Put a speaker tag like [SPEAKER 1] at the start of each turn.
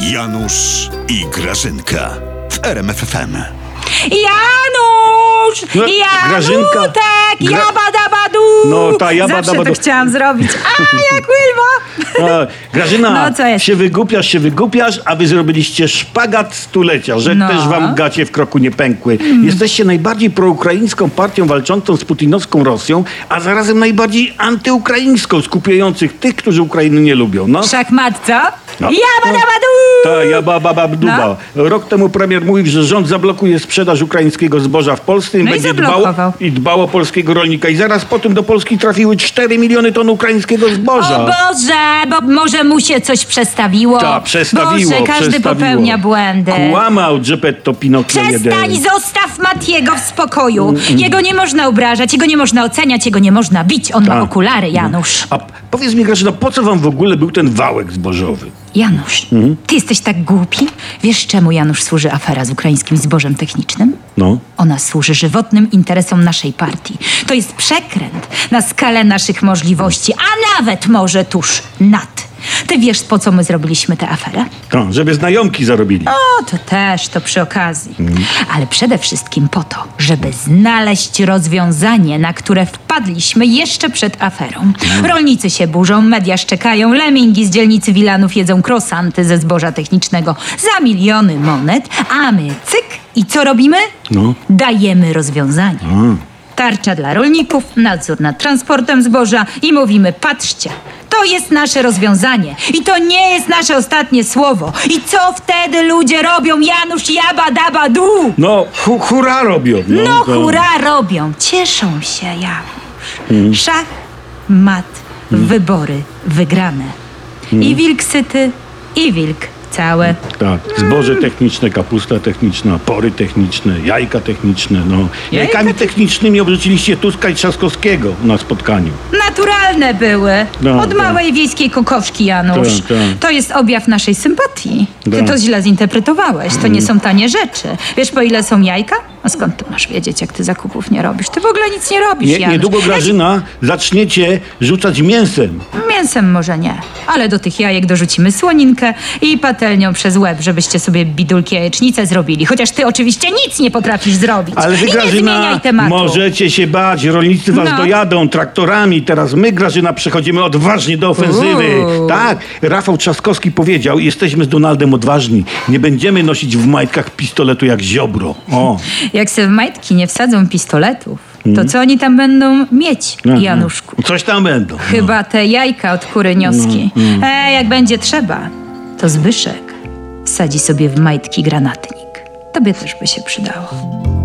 [SPEAKER 1] Janusz i Grażynka w RMFFM.
[SPEAKER 2] Janusz!
[SPEAKER 3] No,
[SPEAKER 2] Janutek!
[SPEAKER 3] Grażynka. Gra- No, ta
[SPEAKER 2] Zawsze
[SPEAKER 3] jabadabadu.
[SPEAKER 2] to chciałam zrobić. A, jak Wilma!
[SPEAKER 3] Grażyna,
[SPEAKER 2] No, co jest?
[SPEAKER 3] się wygłupiasz, się wygłupiasz, a wy zrobiliście szpagat stulecia, że
[SPEAKER 2] No.
[SPEAKER 3] też wam gacie w kroku nie pękły. Jesteście najbardziej proukraińską partią walczącą z putinowską Rosją, a zarazem najbardziej antyukraińską, skupiających tych, którzy Ukrainy nie lubią. No.
[SPEAKER 2] Szachmat, co?
[SPEAKER 3] No.
[SPEAKER 2] Jabadabadu!
[SPEAKER 3] Ta ja baba babduba.
[SPEAKER 2] No.
[SPEAKER 3] Rok temu premier mówił, że rząd zablokuje sprzedaż ukraińskiego zboża w Polsce i
[SPEAKER 2] No i
[SPEAKER 3] będzie dbał,
[SPEAKER 2] zablokował.
[SPEAKER 3] i dbał o polskiego rolnika. I zaraz po tym do Polski trafiły 4 miliony ton ukraińskiego zboża.
[SPEAKER 2] O Boże, bo może mu się coś przestawiło.
[SPEAKER 3] Ta, przestawiło,
[SPEAKER 2] Boże, każdy
[SPEAKER 3] przestawiło.
[SPEAKER 2] popełnia błędy.
[SPEAKER 3] Kłamał Geppetto Pinocchio
[SPEAKER 2] Przestań,
[SPEAKER 3] jeden.
[SPEAKER 2] zostaw Matiego w spokoju. Jego nie można obrażać, jego nie można oceniać, jego nie można bić. On ma
[SPEAKER 3] Tak.
[SPEAKER 2] okulary, Janusz.
[SPEAKER 3] A powiedz mi, Grażyna, po co wam w ogóle był ten wałek zbożowy?
[SPEAKER 2] Janusz,
[SPEAKER 3] Mhm.
[SPEAKER 2] ty jesteś tak głupi? Wiesz, czemu Janusz służy afera z ukraińskim zbożem technicznym?
[SPEAKER 3] No.
[SPEAKER 2] Ona służy żywotnym interesom naszej partii. To jest przekręt na skalę naszych możliwości, a nawet może tuż nad. Ty wiesz, po co my zrobiliśmy tę aferę?
[SPEAKER 3] To, żeby znajomki zarobili.
[SPEAKER 2] O, to też, to przy okazji. Ale przede wszystkim po to, żeby znaleźć rozwiązanie, na które wpadliśmy jeszcze przed aferą. Rolnicy się burzą, media szczekają, lemingi z dzielnicy Wilanów jedzą krosanty ze zboża technicznego za miliony monet, a my cyk i co robimy?
[SPEAKER 3] No.
[SPEAKER 2] Dajemy rozwiązanie. Tarcza dla rolników, nadzór nad transportem zboża i mówimy, patrzcie, to jest nasze rozwiązanie i to nie jest nasze ostatnie słowo. I co wtedy ludzie robią, Janusz Jaba Daba Du?
[SPEAKER 3] No, hu, hura robią.
[SPEAKER 2] No
[SPEAKER 3] to-
[SPEAKER 2] hurra robią, cieszą się Janusz. Szach, mat, wybory wygrane. I wilk syty, i wilk całe.
[SPEAKER 3] Tak, zboże techniczne, kapusta techniczna, pory techniczne, jajka techniczne, no. Jajkami technicznymi obrzuciliście Tuska i Trzaskowskiego na spotkaniu.
[SPEAKER 2] Naturalne były.
[SPEAKER 3] No,
[SPEAKER 2] Od
[SPEAKER 3] tak.
[SPEAKER 2] małej wiejskiej kokoszki, Janusz.
[SPEAKER 3] Tak, tak.
[SPEAKER 2] To jest objaw naszej sympatii. Ty
[SPEAKER 3] Tak.
[SPEAKER 2] to źle zinterpretowałeś. To nie są tanie rzeczy. Wiesz, po ile są jajka? A skąd ty masz wiedzieć, jak ty zakupów nie robisz? Ty w ogóle nic nie robisz,
[SPEAKER 3] Nie,
[SPEAKER 2] Janusz.
[SPEAKER 3] niedługo, Grażyna, zaczniecie rzucać mięsem.
[SPEAKER 2] Mięsem może nie, ale do tych jajek dorzucimy słoninkę i patelnią przez łeb, żebyście sobie bidulki jajecznice zrobili. Chociaż ty oczywiście nic nie potrafisz zrobić.
[SPEAKER 3] Ale wy,
[SPEAKER 2] I nie
[SPEAKER 3] Grażyna,
[SPEAKER 2] tematu.
[SPEAKER 3] możecie się bać, rolnicy was
[SPEAKER 2] No.
[SPEAKER 3] dojadą traktorami. Teraz my, Grażyna, przechodzimy odważnie do ofensywy.
[SPEAKER 2] Uuu.
[SPEAKER 3] Tak, Rafał Trzaskowski powiedział, jesteśmy z Donaldem odważni. Nie będziemy nosić w majtkach pistoletu jak ziobro. O.
[SPEAKER 2] Jak se w majtki nie wsadzą pistoletów, to co oni tam będą mieć,
[SPEAKER 3] Mhm.
[SPEAKER 2] Januszku?
[SPEAKER 3] Coś tam będą.
[SPEAKER 2] Chyba te jajka od kury nioski. E, jak będzie trzeba, to Zbyszek wsadzi sobie w majtki granatnik. Tobie też by się przydało.